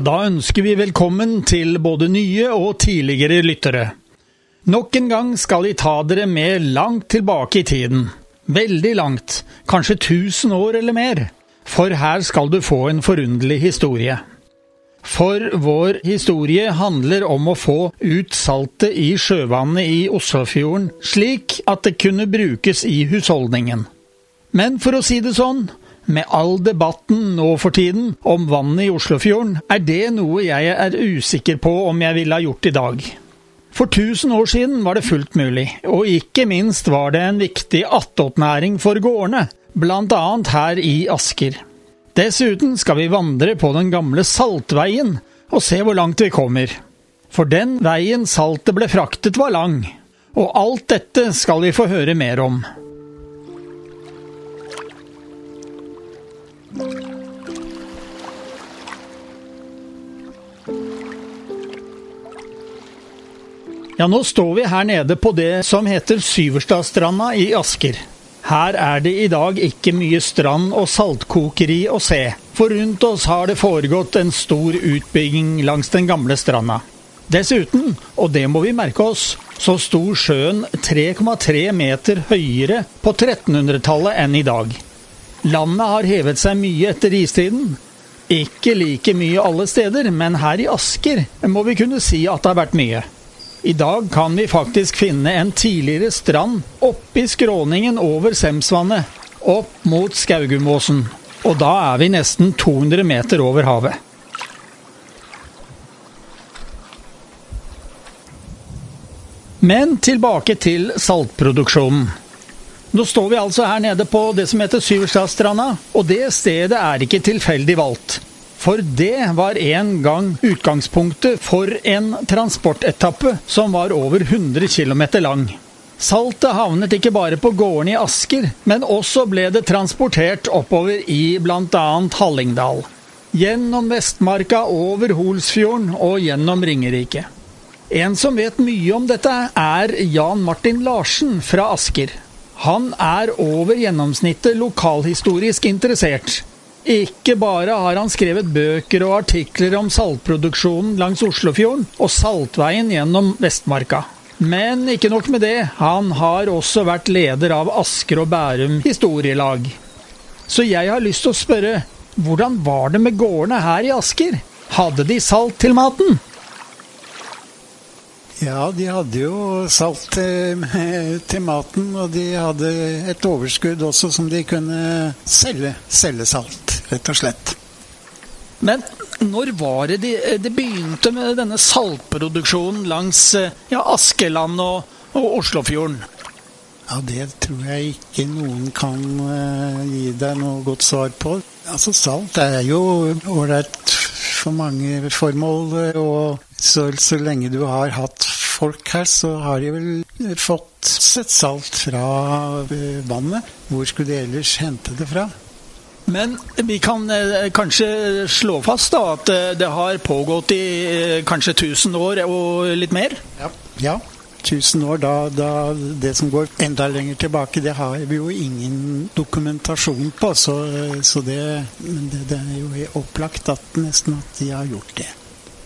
Da ønsker vi velkommen til både nye og tidligere lyttere. Nok en gang skal vi ta dere med langt tilbake i tiden. Veldig langt, kanskje tusen år eller mer. For her skal du få en forunderlig historie. For vår historie handler om å få ut saltet i sjøvannet i Oslofjorden, slik at det kunne brukes i husholdningen. Men for å si det sånn, med all debatten nå for tiden om vannet i Oslofjorden, er det noe jeg er usikker på om jeg ville ha gjort i dag. For 1000 år siden var det fullt mulig, og ikke minst var det en viktig attåtnæring for gårdene, annet her i Asker. Dessuten skal vi vandre på den gamle Saltveien og se hvor langt vi kommer. For den veien saltet ble fraktet var lang, og alt dette skal vi få høre mer om. Ja, nå står vi her nede på det som heter Syverstadstranda i Asker. Her er det i dag ikke mye strand og saltkokeri å se, for rundt oss har det foregått en stor utbygging langs den gamle stranda. Dessuten, og det må vi merke oss, så sto sjøen 3,3 meter høyere på 1300-tallet enn i dag. Landet har hevet seg mye etter istiden. Ikke like mye alle steder, men her i Asker må vi kunne si at det har vært mye. I dag kan vi faktisk finne en tidligere strand oppi skråningen over Semsvannet, opp mot Skaugumåsen. Og da er vi nesten 200 meter over havet. Men tilbake til saltproduksjonen. Nå står vi altså her nede på det som heter Syverstadstranda, og det stedet er ikke tilfeldig valgt. For det var en gang utgangspunktet for en transportetappe som var over 100 km lang. Saltet havnet ikke bare på gårdene i Asker, men også ble det transportert oppover i bl.a. Hallingdal. Gjennom Vestmarka, over Holsfjorden og gjennom Ringerike. En som vet mye om dette, er Jan Martin Larsen fra Asker. Han er over gjennomsnittet lokalhistorisk interessert. Ikke bare har han skrevet bøker og artikler om saltproduksjonen langs Oslofjorden og saltveien gjennom Vestmarka. Men ikke nok med det, han har også vært leder av Asker og Bærum historielag. Så jeg har lyst til å spørre, hvordan var det med gårdene her i Asker? Hadde de salt til maten? Ja, de hadde jo salt til, til, maten, og de hadde et overskudd også som de kunne selge. Selge salt, rett og slett. Men når var det de, de begynte med denne saltproduksjonen langs ja, Askeland og, og, Oslofjorden? Ja, Det tror jeg ikke noen kan uh, gi deg noe godt svar på. Altså, Salt er jo ålreit for mange formål. og så, så lenge du har hatt folk her, så har de vel fått sett salt fra eh, vannet. Hvor skulle de ellers hente det fra? Men vi kan eh, kanskje slå fast da at eh, det har pågått i eh, kanskje 1000 år og litt mer? Ja. ja. 1000 år, da, da, Det som går enda lenger tilbake, det har vi jo ingen dokumentasjon på. Så, så det, det, det, er jo opplagt at nesten at de har gjort det.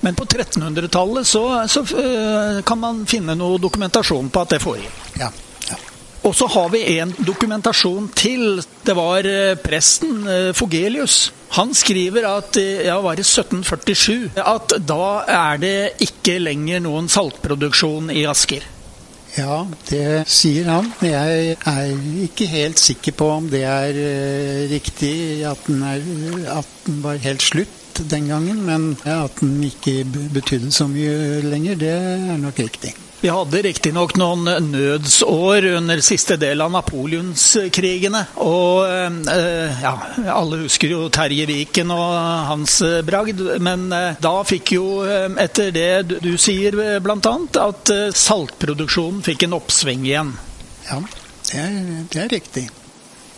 Men på 1300-tallet så, så uh, kan man finne noe dokumentasjon på at det foregikk. Ja. Og så har vi en dokumentasjon til. Det var uh, presten uh, Fogelius. Han skriver at ja, var det 1747 at da er det ikke lenger noen saltproduksjon i Asker. Ja, det sier han. Men jeg er ikke helt sikker på om det er riktig at den, er, at den var helt slutt den gangen, men at den ikke betydde så mye lenger, det er nok riktig. Vi hadde riktignok noen nødsår under siste del av napoleonskrigene. Og eh, ja, alle husker jo Terje Viken og hans bragd. Men eh, da fikk jo, eh, etter det du sier bl.a., at saltproduksjonen fikk en oppsving igjen. Ja, det er, det er riktig.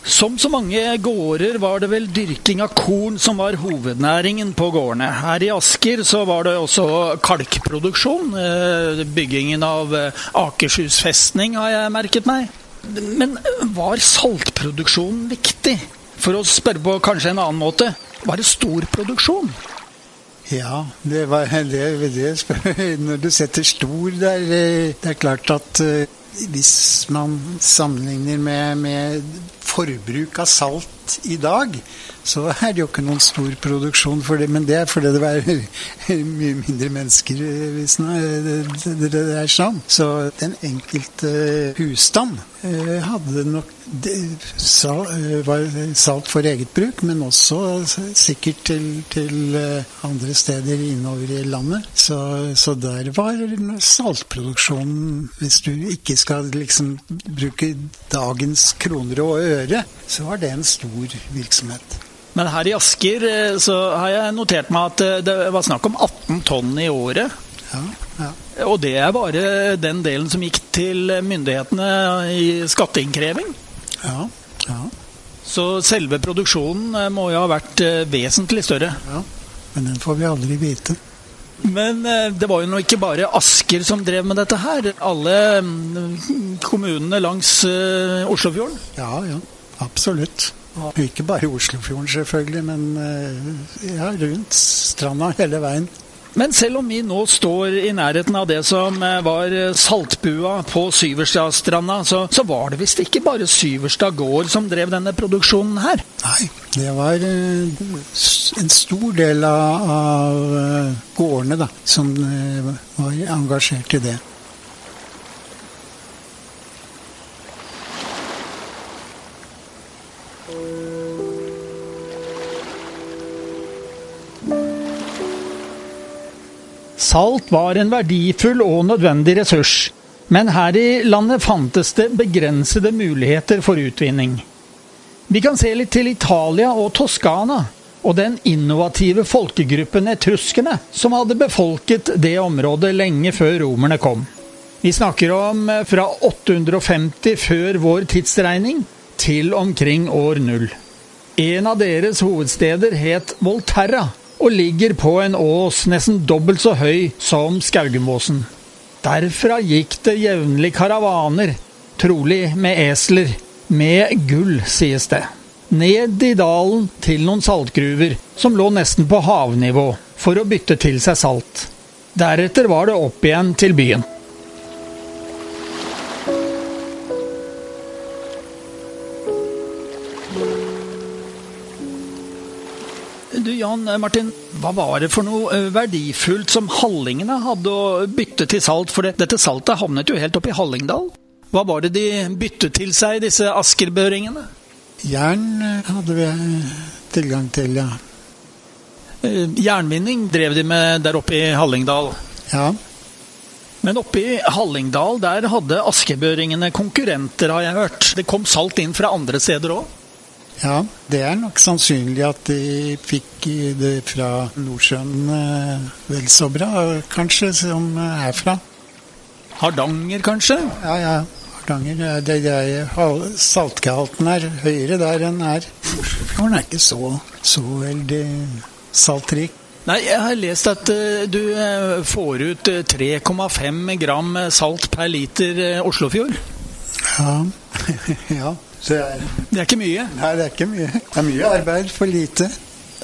Som så mange gårder var det vel dyrking av korn som var hovednæringen på gårdene. Her i Asker så var det også kalkproduksjon. Eh, byggingen av eh, Akershus festning har jeg merket meg. Men var saltproduksjonen viktig? For å spørre på kanskje en annen måte, var det stor produksjon? Ja, det var det, det Når du setter stor der eh, Det er klart at eh, hvis man sammenligner med, med forbruk av salt i dag, så er det jo ikke noen stor produksjon for det. Men det er fordi det er mye mindre mennesker hvis det er sånn. Så den enkelte husstand eh, hadde nok eh, salt for eget bruk, men også sikkert til, til andre steder innover i landet. Så, så der var saltproduksjonen Hvis du ikke skal liksom bruke dagens kroner og øre, så var det en stor virksomhet. Men her i Asker eh, så har jeg notert meg at eh, det var snakk om 18 tonn i året. Ja, ja. Og det er bare den delen som gikk til myndighetene i skatteinnkreving. Ja, ja. Så selve produksjonen eh, må jo ha vært vesentlig større. Ja, Men den får vi aldri vite. Men det var jo nå ikke bare Asker som drev med dette her. Alle mm, kommunene langs Oslofjorden? Ja, ja. Absolutt. Ikke bare Oslofjorden, selvfølgelig, men eh, ja, rundt stranda hele veien. Men selv om vi nå står i nærheten av det som eh, var saltbua på Syverstadstranda, så, så var det visst ikke bare Syverstad gård som drev denne produksjonen her? Nei, det var eh, en stor del av, gårdene da, som var engasjert i det. Salt var en verdifull og nødvendig ressurs, men her i landet fantes det begrensede muligheter for utvinning. Vi kan se litt til Italia og Toskana, og den innovative folkegruppen etruskene som hadde befolket det området lenge før romerne kom. Vi snakker om fra 850 før vår tidsregning til omkring år null. En av deres hovedsteder het Volterra, og ligger på en ås nesten dobbelt så høy som Skaugemåsen. Derfra gikk det jevnlig karavaner, trolig med esler, med gull, sies det, ned i dalen til noen saltgruver som lå nesten på havnivå, for å bytte til seg salt. Deretter var det opp igjen til byen. Du Jan eh, Martin, hva var det for noe eh, verdifullt som hallingene hadde å bytte til salt? For dette saltet havnet jo helt oppe i Hallingdal. Hva var det de byttet til seg, disse askerbøringene? Jern eh, hadde vi tilgang til, ja. Jernvinning drev de med der oppe i Hallingdal. Ja. Men oppe i Hallingdal der hadde askebøringene konkurrenter, har jeg hørt. Det kom salt inn fra andre steder òg? Ja, det er nok sannsynlig at de fikk det fra Nordsjøen eh, vel så bra, kanskje, som herfra. Hardanger, kanskje? Ja, ja. Hardanger. Det, det, saltgehalten er høyere der enn her. Oslofjorden er ikke så, så veldig saltrik. Nei, jeg har lest at uh, du uh, får ut 3,5 gram salt per liter Oslofjord. Ja. ja. Er, det er ikke mye? Nei, det er ikke mye. Det er mye arbeid for lite.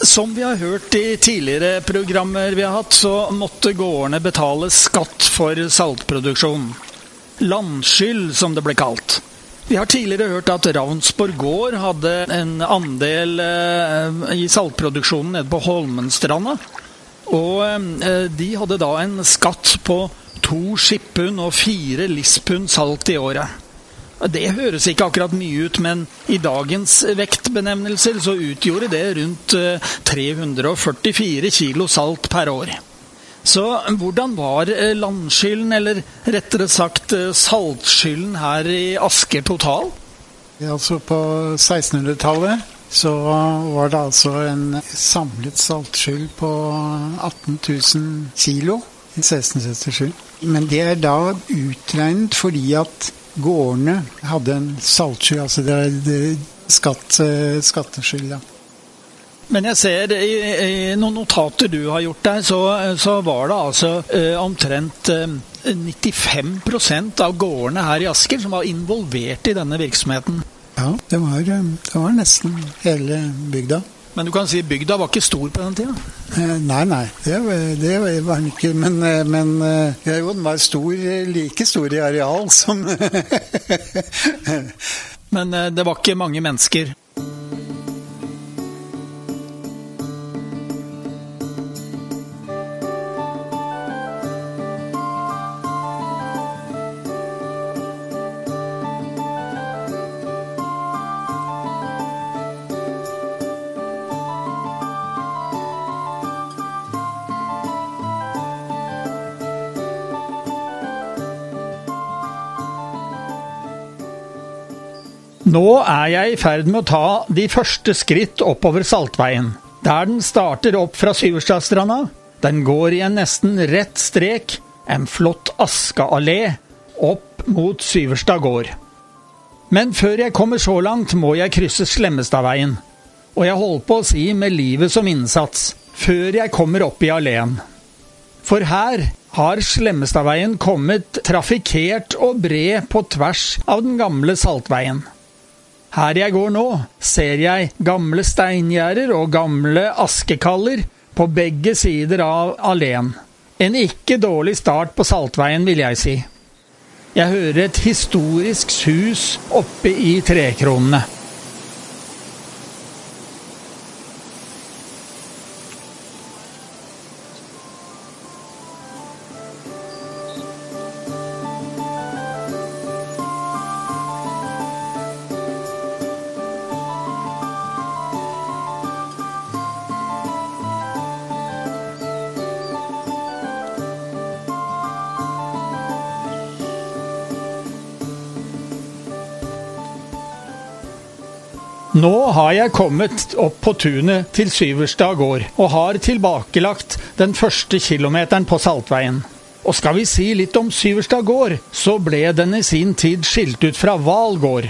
Som vi har hørt i tidligere programmer vi har hatt, så måtte gårdene betale skatt for saltproduksjon. Landskyld, som det ble kalt. Vi har tidligere hørt at Ravnsborg gård hadde en andel eh, i saltproduksjonen nede på Holmenstranda. Og eh, de hadde da en skatt på to skipphund og fire lispund salt i året. Det høres ikke akkurat mye ut, men i dagens vektbenevnelser så utgjorde det rundt 344 eh, kilo salt per år. Så hvordan var eh, landskylden, eller rettere sagt eh, saltskylden her i Asker total? Altså På 1600-tallet så var det altså en samlet saltskyld på 18 000 kilo i 1677. Men det er da utregnet fordi at gårdene hadde en saltsky, altså det er skatt, eh, skatteskyld. Men jeg ser i, i, noen notater du har gjort der, så, så var det altså eh, omtrent eh, 95% av gårdene her i Asker som var involvert i denne virksomheten. Ja, det var, eh, det var nesten hele bygda. Men du kan si bygda var ikke stor på den tida? Eh, nei, nei, det, det var den ikke. Men, eh, men ja, jo, den var stor, like stor i areal som Men det var ikke mange mennesker? Nå er jeg i ferd med å ta de første skritt oppover Saltveien, der den starter opp fra Syverstadstranda. Den går i en nesten rett strek, en flott askeallé, opp mot Syverstad gård. Men før jeg kommer så langt, må jeg krysse Slemmestadveien. Og jeg holder på å si med livet som innsats, før jeg kommer opp i alleen. For her har Slemmestadveien kommet trafikkert og bred på tvers av den gamle Saltveien. Her jeg går nå, ser jeg gamle steingjerder og gamle askekaller på begge sider av alleen. En ikke dårlig start på Saltveien, vil jeg si. Jeg hører et historisk sus oppe i trekronene. Nå har jeg kommet opp på tunet til Syverstad gård, og har tilbakelagt den første kilometeren på Saltveien. Og skal vi si litt om Syverstad gård, så ble den i sin tid skilt ut fra Hval gård.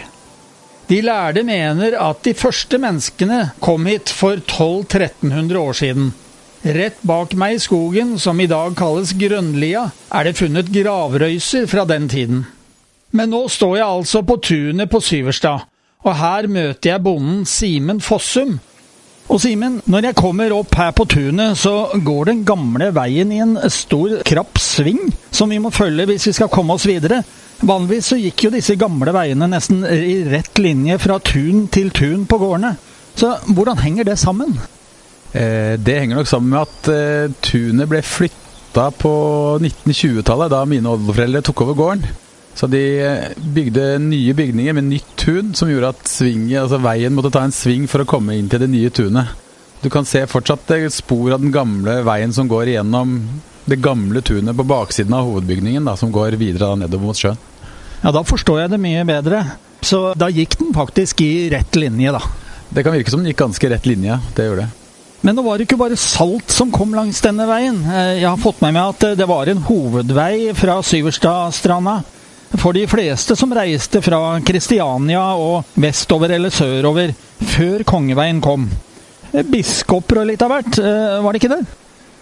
De lærde mener at de første menneskene kom hit for 1200-1300 år siden. Rett bak meg i skogen, som i dag kalles Grønlia, er det funnet gravrøyser fra den tiden. Men nå står jeg altså på tunet på Syverstad, og her møter jeg bonden Simen Fossum. Og Simen, når jeg kommer opp her på tunet, så går den gamle veien i en stor, krapp sving som vi må følge hvis vi skal komme oss videre. Vanligvis så gikk jo disse gamle veiene nesten i rett linje fra tun til tun på gårdene. Så hvordan henger det sammen? Eh, det henger nok sammen med at eh, tunet ble flytta på 1920-tallet, da mine oldeforeldre tok over gården. Så de eh, bygde nye bygninger med nytt tun, som gjorde at svinget, altså veien måtte ta en sving for å komme inn til det nye tunet. Du kan se fortsatt spor av den gamle veien som går gjennom det gamle tunet på baksiden av hovedbygningen, da, som går videre da, nedover mot sjøen. Ja, da forstår jeg det mye bedre. Så da gikk den faktisk i rett linje, da. Det kan virke som den gikk ganske rett linje, det gjør det. Men det var det ikke bare salt som kom langs denne veien. Eh, jeg har fått med meg at det var en hovedvei fra Syverstadstranda for de fleste som reiste fra Kristiania og vestover eller sørover før Kongeveien kom. Biskoper og litt av hvert, eh, var det ikke det?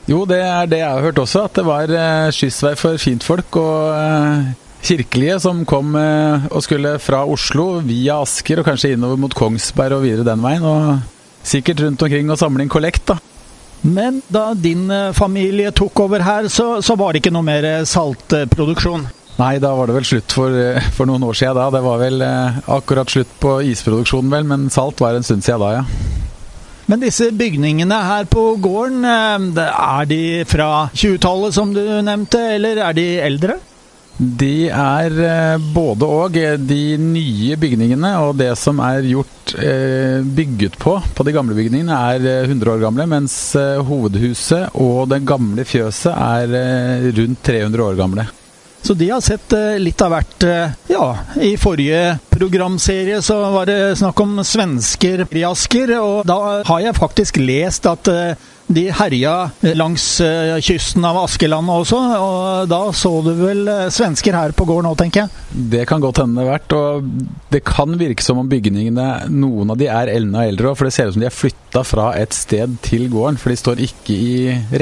Jo, det er det jeg har hørt også, at det var eh, skyssvei for fintfolk og eh, kirkelige som kom og skulle fra Oslo via Asker og kanskje innover mot Kongsberg og videre den veien. Og sikkert rundt omkring og samle inn kollekt, da. Men da din familie tok over her, så, så var det ikke noe mer saltproduksjon? Nei, da var det vel slutt for, eh, for noen år siden da. Det var vel eh, akkurat slutt på isproduksjonen, vel, men salt var en stund siden da, ja. Men disse bygningene her på gården, eh, er de fra 20-tallet som du nevnte, eller er de eldre? De er både og. De nye bygningene og det som er gjort bygget på på de gamle bygningene, er 100 år gamle, mens hovedhuset og det gamle fjøset er rundt 300 år gamle. Så de har sett eh, litt av hvert. Eh, ja, i forrige programserie så var det snakk om svensker i Asker, og da har jeg faktisk lest at eh, de herja langs kysten av Askeland også, og da så du vel svensker her på gården òg, tenker jeg? Det kan godt hende det har vært, og det kan virke som om bygningene, noen av de er enda eldre òg, for det ser ut som de er flytta fra et sted til gården, for de står ikke i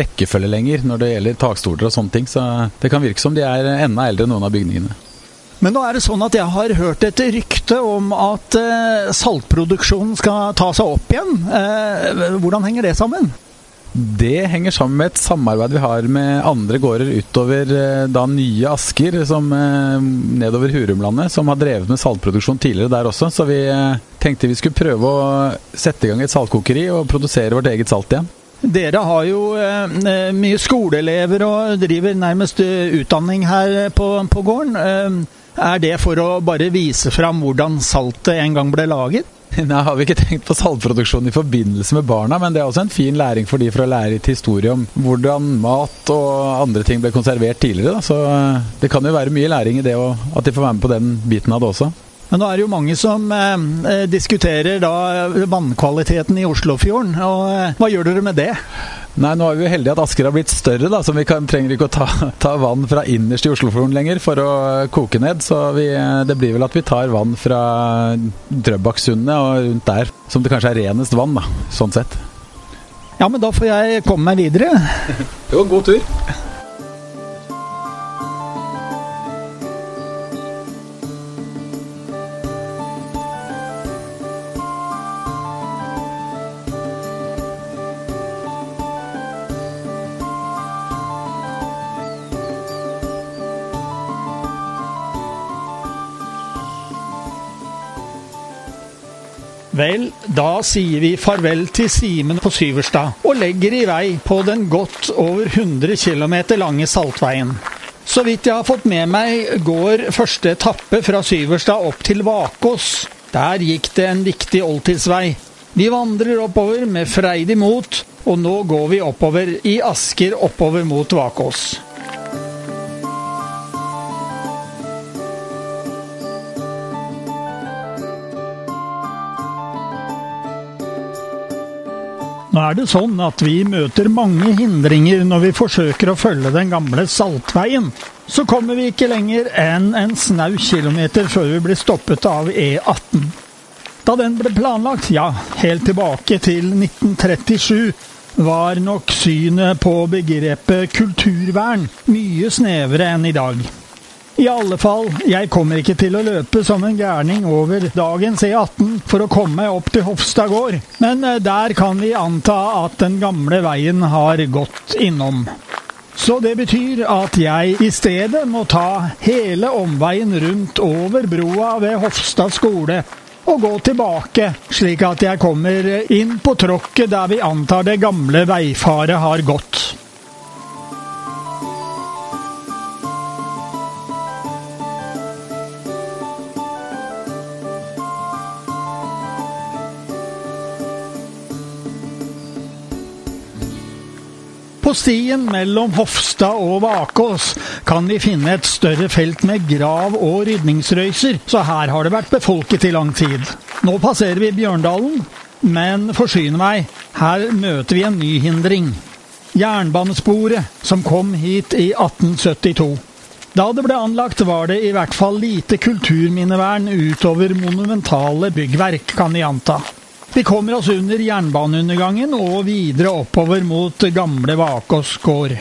rekkefølge lenger når det gjelder takstoler og sånne ting, så det kan virke som de er enda eldre noen av bygningene. Men nå er det sånn at jeg har hørt et rykte om at eh, saltproduksjonen skal ta seg opp igjen. Eh, hvordan henger det sammen? Det henger sammen med et samarbeid vi har med andre gårder utover eh, da nye Asker, som eh, nedover Hurumlandet, som har drevet med saltproduksjon tidligere der også. Så vi eh, tenkte vi skulle prøve å sette i gang et saltkokeri og produsere vårt eget salt igjen. Dere har jo eh, mye skoleelever og driver nærmest utdanning her på, på gården. Eh, er det for å bare vise fram hvordan saltet en gang ble laget? Nei, har vi ikke tenkt på saltproduksjon i forbindelse med barna, men det er også en fin læring for de for å lære litt historie om hvordan mat og andre ting ble konservert tidligere. Da. Så eh, det kan jo være mye læring i det, og at de får være med på den biten av det også. Men nå er det jo mange som eh, eh diskuterer da vannkvaliteten i Oslofjorden. og eh, Hva gjør dere med det? Nei, nå er vi jo heldige at Asker har blitt større, da, så vi kan, trenger ikke å ta, ta, vann fra innerst i Oslofjorden lenger for å koke ned. Så vi, det blir vel at vi tar vann fra Drøbaksundet og rundt der, som det kanskje er renest vann, da, sånn sett. Ja, men da får jeg komme meg videre. jo, god tur. Vel, da sier vi farvel til Simen på Syverstad og legger i vei på den godt over 100 km lange Saltveien. Så vidt jeg har fått med meg, går første etappe fra Syverstad opp til Vakås. Der gikk det en viktig oldtidsvei. Vi vandrer oppover med freidig mot, og nå går vi oppover i Asker oppover mot Vakås. Nå er det sånn at vi møter mange hindringer når vi forsøker å følge den gamle Saltveien. Så kommer vi ikke lenger enn en snau kilometer før vi blir stoppet av E18. Da den ble planlagt, ja, helt tilbake til 1937, var nok synet på begrepet kulturvern mye snevere enn i dag. I alle fall, jeg kommer ikke til å løpe som en gærning over dagens E18 for å komme opp til Hofstad gård, men eh, der kan vi anta at den gamle veien har gått innom. Så det betyr at jeg i stedet må ta hele omveien rundt over broa ved Hofstad skole og gå tilbake, slik at jeg kommer inn på tråkket der vi antar det gamle veifaret har gått. På stien mellom Hofstad og Vakås kan vi finne et større felt med grav og rydningsrøyser, så her har det vært befolket i lang tid. Nå passerer vi Bjørndalen, men forsyne meg, her møter vi en ny hindring. Jernbanesporet, som kom hit i 1872. Da det ble anlagt, var det i hvert fall lite kulturminnevern utover monumentale byggverk, kan vi anta. Vi kommer oss under jernbaneundergangen og videre oppover mot gamle Vakås gård.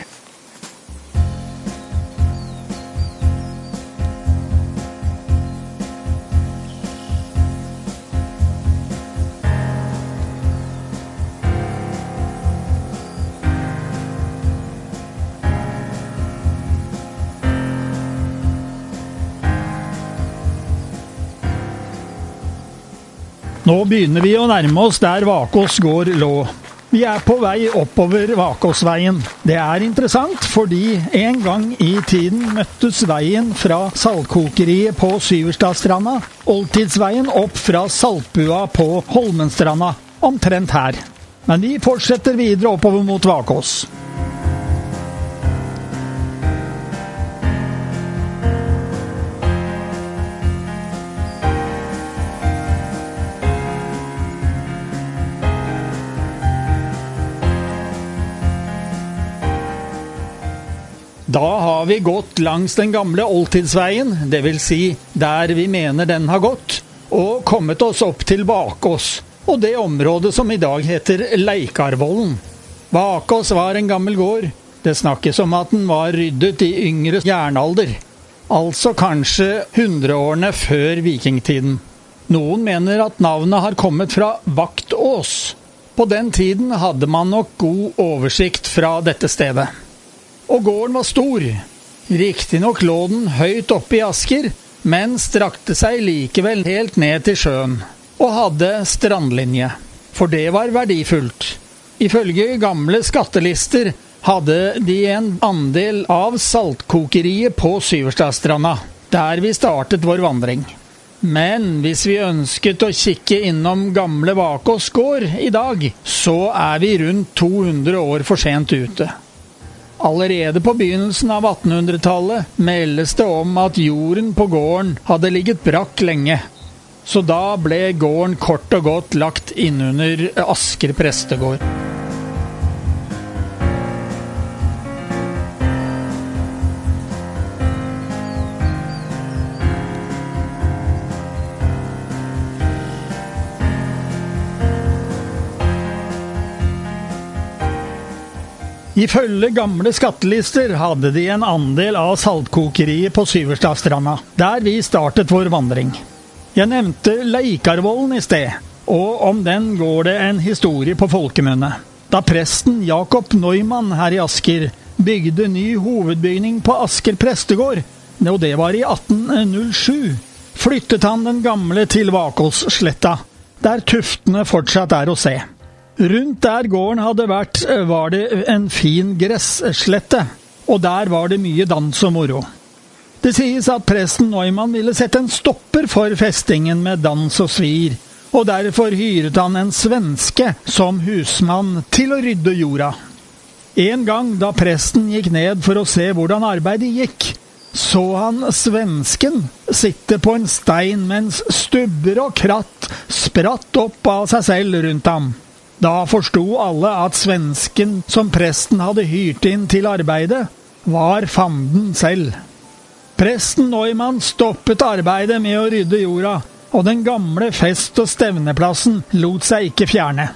Nå begynner vi å nærme oss der Vakås gård lå. Vi er på vei oppover Vakåsveien. Det er interessant, fordi en gang i tiden møttes veien fra saltkokeriet på Syverstadstranda, Oldtidsveien opp fra Saltbua på Holmenstranda, omtrent her. Men vi fortsetter videre oppover mot Vakås. Da har vi gått langs den gamle oldtidsveien, dvs. Si der vi mener den har gått, og kommet oss opp til Bakås, og det området som i dag heter Leikarvollen. Bakås var en gammel gård. Det snakkes om at den var ryddet i yngre jernalder. altså kanskje hundreårene før vikingtiden. Noen mener at navnet har kommet fra Vaktås. På den tiden hadde man nok god oversikt fra dette stedet. Og gården var stor. Riktignok lå den høyt oppe i Asker, men strakte seg likevel helt ned til sjøen, og hadde strandlinje. For det var verdifullt. Ifølge gamle skattelister hadde de en andel av saltkokeriet på Syverstadstranda, der vi startet vår vandring. Men hvis vi ønsket å kikke innom gamle Vakås gård i dag, så er vi rundt 200 år for sent ute. Allerede på begynnelsen av 1800-tallet meldes det om at jorden på gården hadde ligget brakk lenge. Så da ble gården kort og godt lagt innunder Asker prestegård. Ifølge gamle skattelister hadde de en andel av saltkokeriet på Syverstadstranda, der vi startet vår vandring. Jeg nevnte Leikarvollen i sted, og om den går det en historie på folkemunne. Da presten Jakob Neumann her i Asker bygde ny hovedbygning på Asker prestegård, og det var i 1807, flyttet han den gamle til Vakåssletta, der tuftene fortsatt er å se. Rundt der gården hadde vært, eh, var det en fin gresslette, og der var det mye dans og moro. Det sies at presten Neumann ville sette en stopper for festingen med dans og svir, og derfor hyret han en svenske som husmann til å rydde jorda. En gang da presten gikk ned for å se hvordan arbeidet gikk, så han svensken sitte på en stein mens stubber og kratt spratt opp av seg selv rundt ham. Da forsto alle at svensken som presten hadde hyrt inn til arbeidet, var fanden selv. Presten Neumann stoppet arbeidet med å rydde jorda, og den gamle fest- og stevneplassen lot seg ikke fjerne.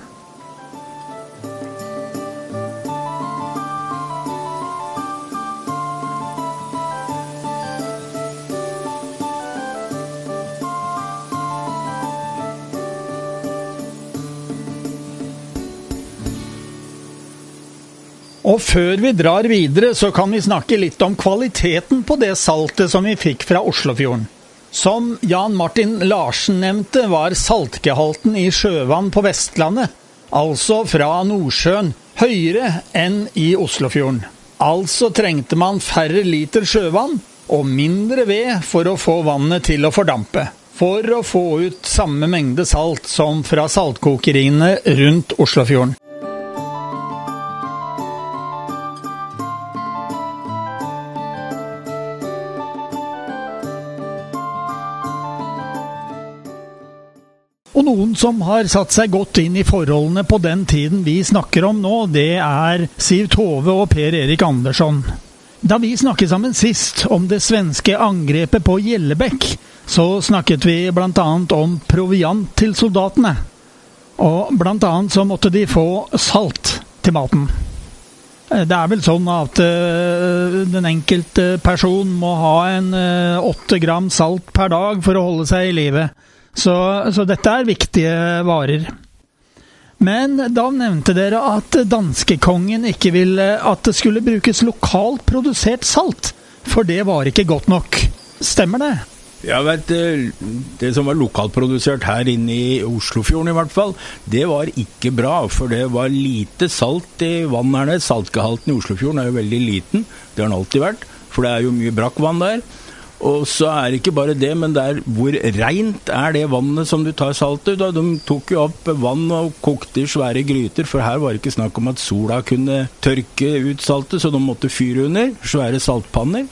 Og før vi drar videre, så kan vi snakke litt om kvaliteten på det saltet som vi fikk fra Oslofjorden. Som Jan Martin Larsen nevnte, var saltgehalten i sjøvann på Vestlandet, altså fra Nordsjøen, høyere enn i Oslofjorden. Altså trengte man færre liter sjøvann og mindre ved for å få vannet til å fordampe. For å få ut samme mengde salt som fra saltkokeriene rundt Oslofjorden. Noen som har satt seg godt inn i forholdene på den tiden vi snakker om nå, det er Siv Tove og Per Erik Andersson. Da vi snakket sammen sist om det svenske angrepet på Gjellebekk, så snakket vi bl.a. om proviant til soldatene. Og bl.a. så måtte de få salt til maten. Det er vel sånn at uh, den enkelte person må ha en åtte uh, gram salt per dag for å holde seg i live. Så, så dette er viktige varer. Men da nevnte dere at danskekongen ikke ville at det skulle brukes lokalt produsert salt, for det var ikke godt nok. Stemmer det? Ja, vet du, Det som var lokalprodusert her inne i Oslofjorden i hvert fall, det var ikke bra. For det var lite salt i vannet her nede. Saltgehalten i Oslofjorden er jo veldig liten. Det har den alltid vært. For det er jo mye brakkvann der. Og så er det ikke bare det, men det er hvor reint er det vannet som du tar salt ut av. De tok jo opp vann og kokte i svære gryter, for her var det ikke snakk om at sola kunne tørke ut saltet, så de måtte fyre under. Svære saltpanner.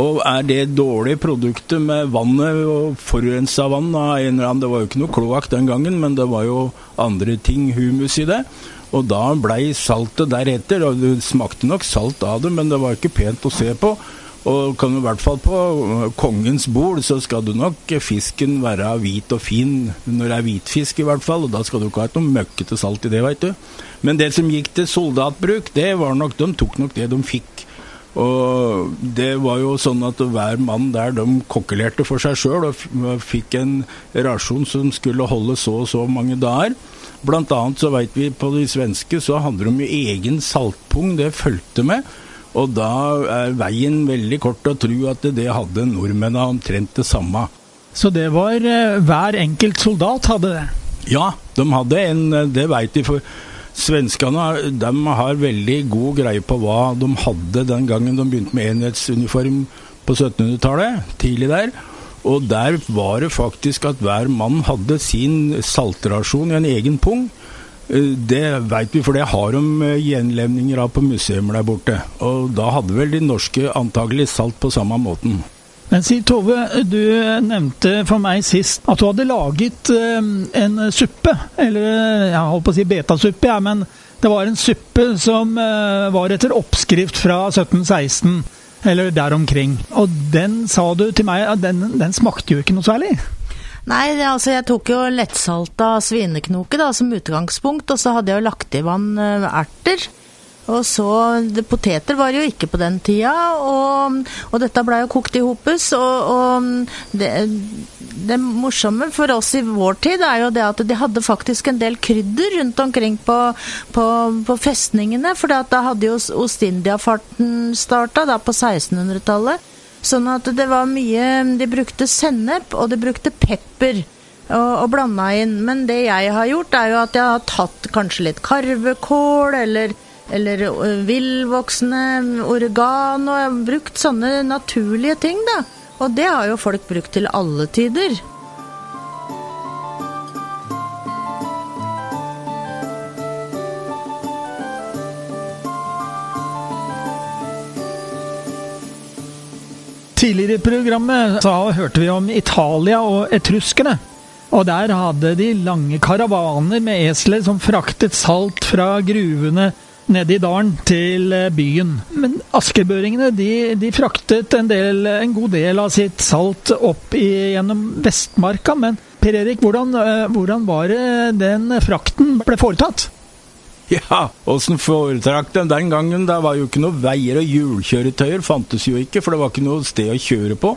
Og er det dårlige produktet med vannet og forurensa vann Det var jo ikke noe kloakk den gangen, men det var jo andre ting, humus i det. Og da blei saltet deretter. Og det smakte nok salt av det, men det var ikke pent å se på. Og kan du i hvert fall på kongens bord, så skal du nok fisken være hvit og fin når det er hvitfisk, i hvert fall. Og da skal du ikke ha noe møkkete salt i det, veit du. Men det som gikk til soldatbruk, det var nok De tok nok det de fikk Og det var jo sånn at hver mann der de kokkelerte for seg sjøl og fikk en rasjon som skulle holde så og så mange dager. Blant annet så veit vi på de svenske så hadde de jo egen saltpung, det fulgte med. Og da er veien veldig kort å tro at det hadde nordmennene omtrent det samme. Så det var eh, hver enkelt soldat hadde det? Ja, de hadde en, det veit de. for Svenskene de har veldig god greie på hva de hadde den gangen de begynte med enhetsuniform på 1700-tallet, tidlig der. Og der var det faktisk at hver mann hadde sin saltrasjon i en egen pung. Eh, det veit vi, for det har de eh, gjenlevninger av på museum der borte. Og da hadde vel de norske antagelig salt på samme måten. Men si Tove, du nevnte for meg sist at du hadde laget eh, en suppe. Eller jeg holdt på å si betasuppe, ja, men det var en suppe som var etter oppskrift fra 1716. Eller der omkring. Og den sa du til meg den, den smakte jo ikke noe særlig. Nei, det, altså jeg tok jo lettsalta svineknoke da, som utgangspunkt, og så hadde jeg jo lagt i vann uh, erter. Og så det, Poteter var jo ikke på den tida, og, og dette blei jo kokt i hopus. Og, og det, det, morsomme for oss i vår tid er jo det at de hadde faktisk en del krydder rundt omkring på, på, på festningene. For da hadde jo Ostindiafarten starta da på 1600-tallet. Sånn at det var mye De brukte sennep, og de brukte pepper. Og, og blanda inn. Men det jeg har gjort, er jo at jeg har tatt kanskje litt karvekål eller eller organ oregano. Jeg har brukt sånne naturlige ting, da. Og det har jo folk brukt til alle tider. Tidligere i programmet så hørte vi om Italia og etruskerne. Og der hadde de lange karavaner med esler som fraktet salt fra gruvene nede i dalen til eh, byen. Men askerbøringene de, de fraktet en, del, en, god del av sitt salt opp i, gjennom Vestmarka. Men Per Erik, hvordan, eh, hvordan var det den frakten ble foretatt? Ja, åssen foretrakk de den gangen? Det var jo ikke noe veier og hjulkjøretøyer, fantes jo ikke, for det var ikke noe sted å kjøre på.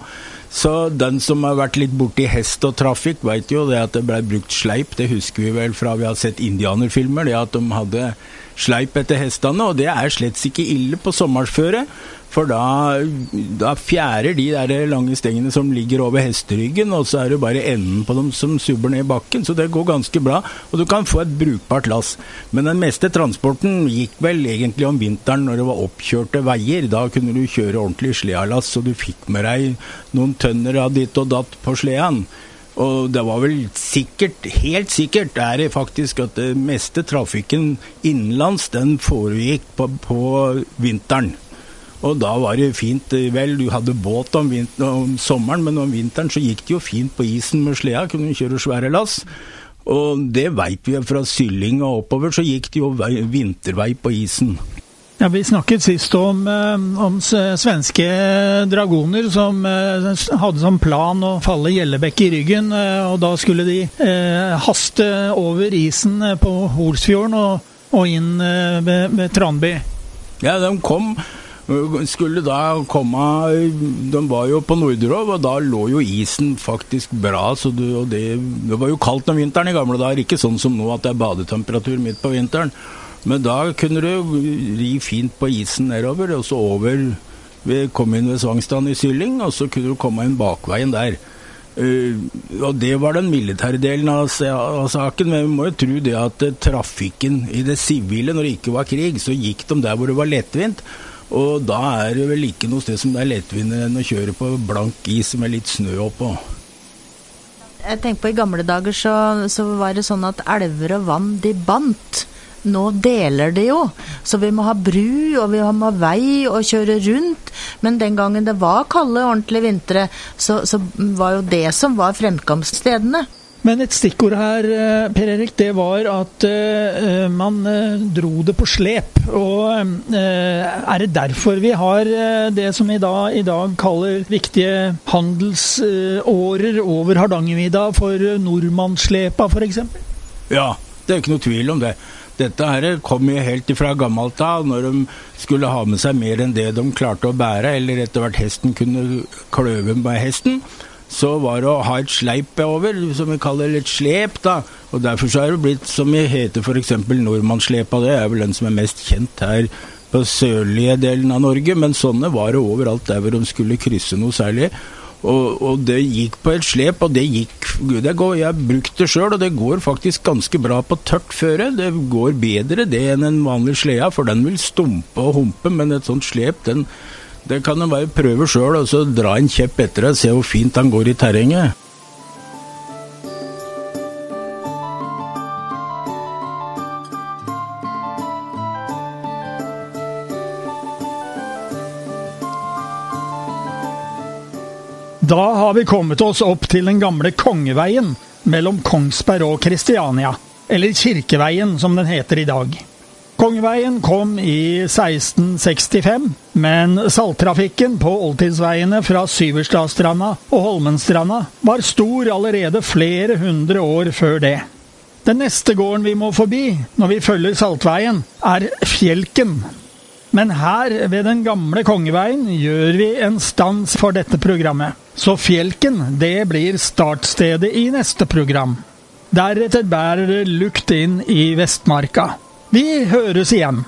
Så den som har vært litt borti hest og trafikk, veit jo det at det blei brukt sleip. Det husker vi vel fra vi har sett indianerfilmer, det at de hadde sleip etter hestene. Og det er slett ikke ille på sommersføre. For da, da fjærer de der lange stengene som ligger over hesteryggen, og så er det bare enden på dem som subber ned i bakken. Så det går ganske bra, og du kan få et brukbart lass. Men den meste transporten gikk vel egentlig om vinteren når det var oppkjørte veier. Da kunne du kjøre ordentlig slealass, og du fikk med deg noen tønner av ditt og datt på sleden. Og det var vel sikkert, helt sikkert er det faktisk at det meste trafikken innenlands, den foregikk på, på vinteren. Og da var det fint. Vel, du hadde båt om, om, sommeren, men om vinteren så gikk det jo fint på isen med sleda. Kunne du kjøre svære lass. Og det veit vi fra Sylling og oppover, så gikk det jo vintervei på isen. Ja, Vi snakket sist om, eh, om svenske dragoner som eh, hadde som plan å falle Gjellebekk i ryggen. Eh, og da skulle de haste over isen på Holsfjorden og, og inn ved, ved Tranby. Ja, de kom skulle da komme De var jo på Nordrov, og da lå jo isen faktisk bra. Du, og det, det var jo kaldt om vinteren i gamle dager, ikke sånn som nå at det er badetemperatur midt på vinteren. Men da kunne du ri fint på isen nedover, og så over Vi kom inn ved Svangstrand i Sylling, og så kunne du komme inn bakveien der. Uh, og Det var den militære delen av, av, saken, men vi må jo tro det at uh, trafikken i det sivile, når det ikke var krig, så gikk de der hvor det var lettvint. Og da er det vel ikke noe sted som det er lettvint enn å kjøre på blank is med litt snø oppå. Jeg tenker på I gamle dager så, så var det sånn at elver og vann de bandt. Nå deler det jo, så vi må ha bru og vi må ha vei og kjøre rundt. Men den gangen det var kalde, ordentlige vintre, så, så var jo det som var fremkomststedene. Men et stikkord her, eh, Per Erik, det var at uh, man uh, dro det på slep. Og uh, er det derfor vi har det som vi da, i dag kaller viktige handelsårer over Hardangervidda for nordmannsslepa, f.eks.? Ja, det er ikke noe tvil om det. Dette her kom jo helt ifra gammelt av, når de skulle ha med seg mer enn det de klarte å bære, eller etter hvert hesten kunne kløve med hesten. Så var det å ha et sleip over, som vi kaller et slep, da. Og derfor så er det blitt, som vi heter f.eks. nordmannsslepa, det er vel den som er mest kjent her på sørlige delen av Norge, men sånne var det overalt der hvor de skulle krysse noe særlig. Og, og, det gikk på et slep, og det gikk det går, Jeg har brukt det sjøl, og det går faktisk ganske bra på tørt føre. Det går bedre det enn en vanlig slede, for den vil stumpe og humpe, men et sånt slep, den, det kan en bare prøve sjøl, og så dra en kjepp etter og se hvor fint han går i terrenget. Da har vi kommet oss opp til den gamle Kongeveien mellom Kongsberg og Kristiania, eller Kirkeveien som den heter i dag. Kongeveien kom i 1665, men salttrafikken på oldtidsveiene fra Syverstadstranda og Holmenstranda var stor allerede flere hundre år før det. Den neste gården vi må forbi når vi følger Saltveien, er Fjelken. Men her ved den gamle Kongeveien gjør vi en stans for dette programmet. Så Fjelken, det blir startstedet i neste program. Deretter bærer det lukt inn i Vestmarka. Vi høres igjen.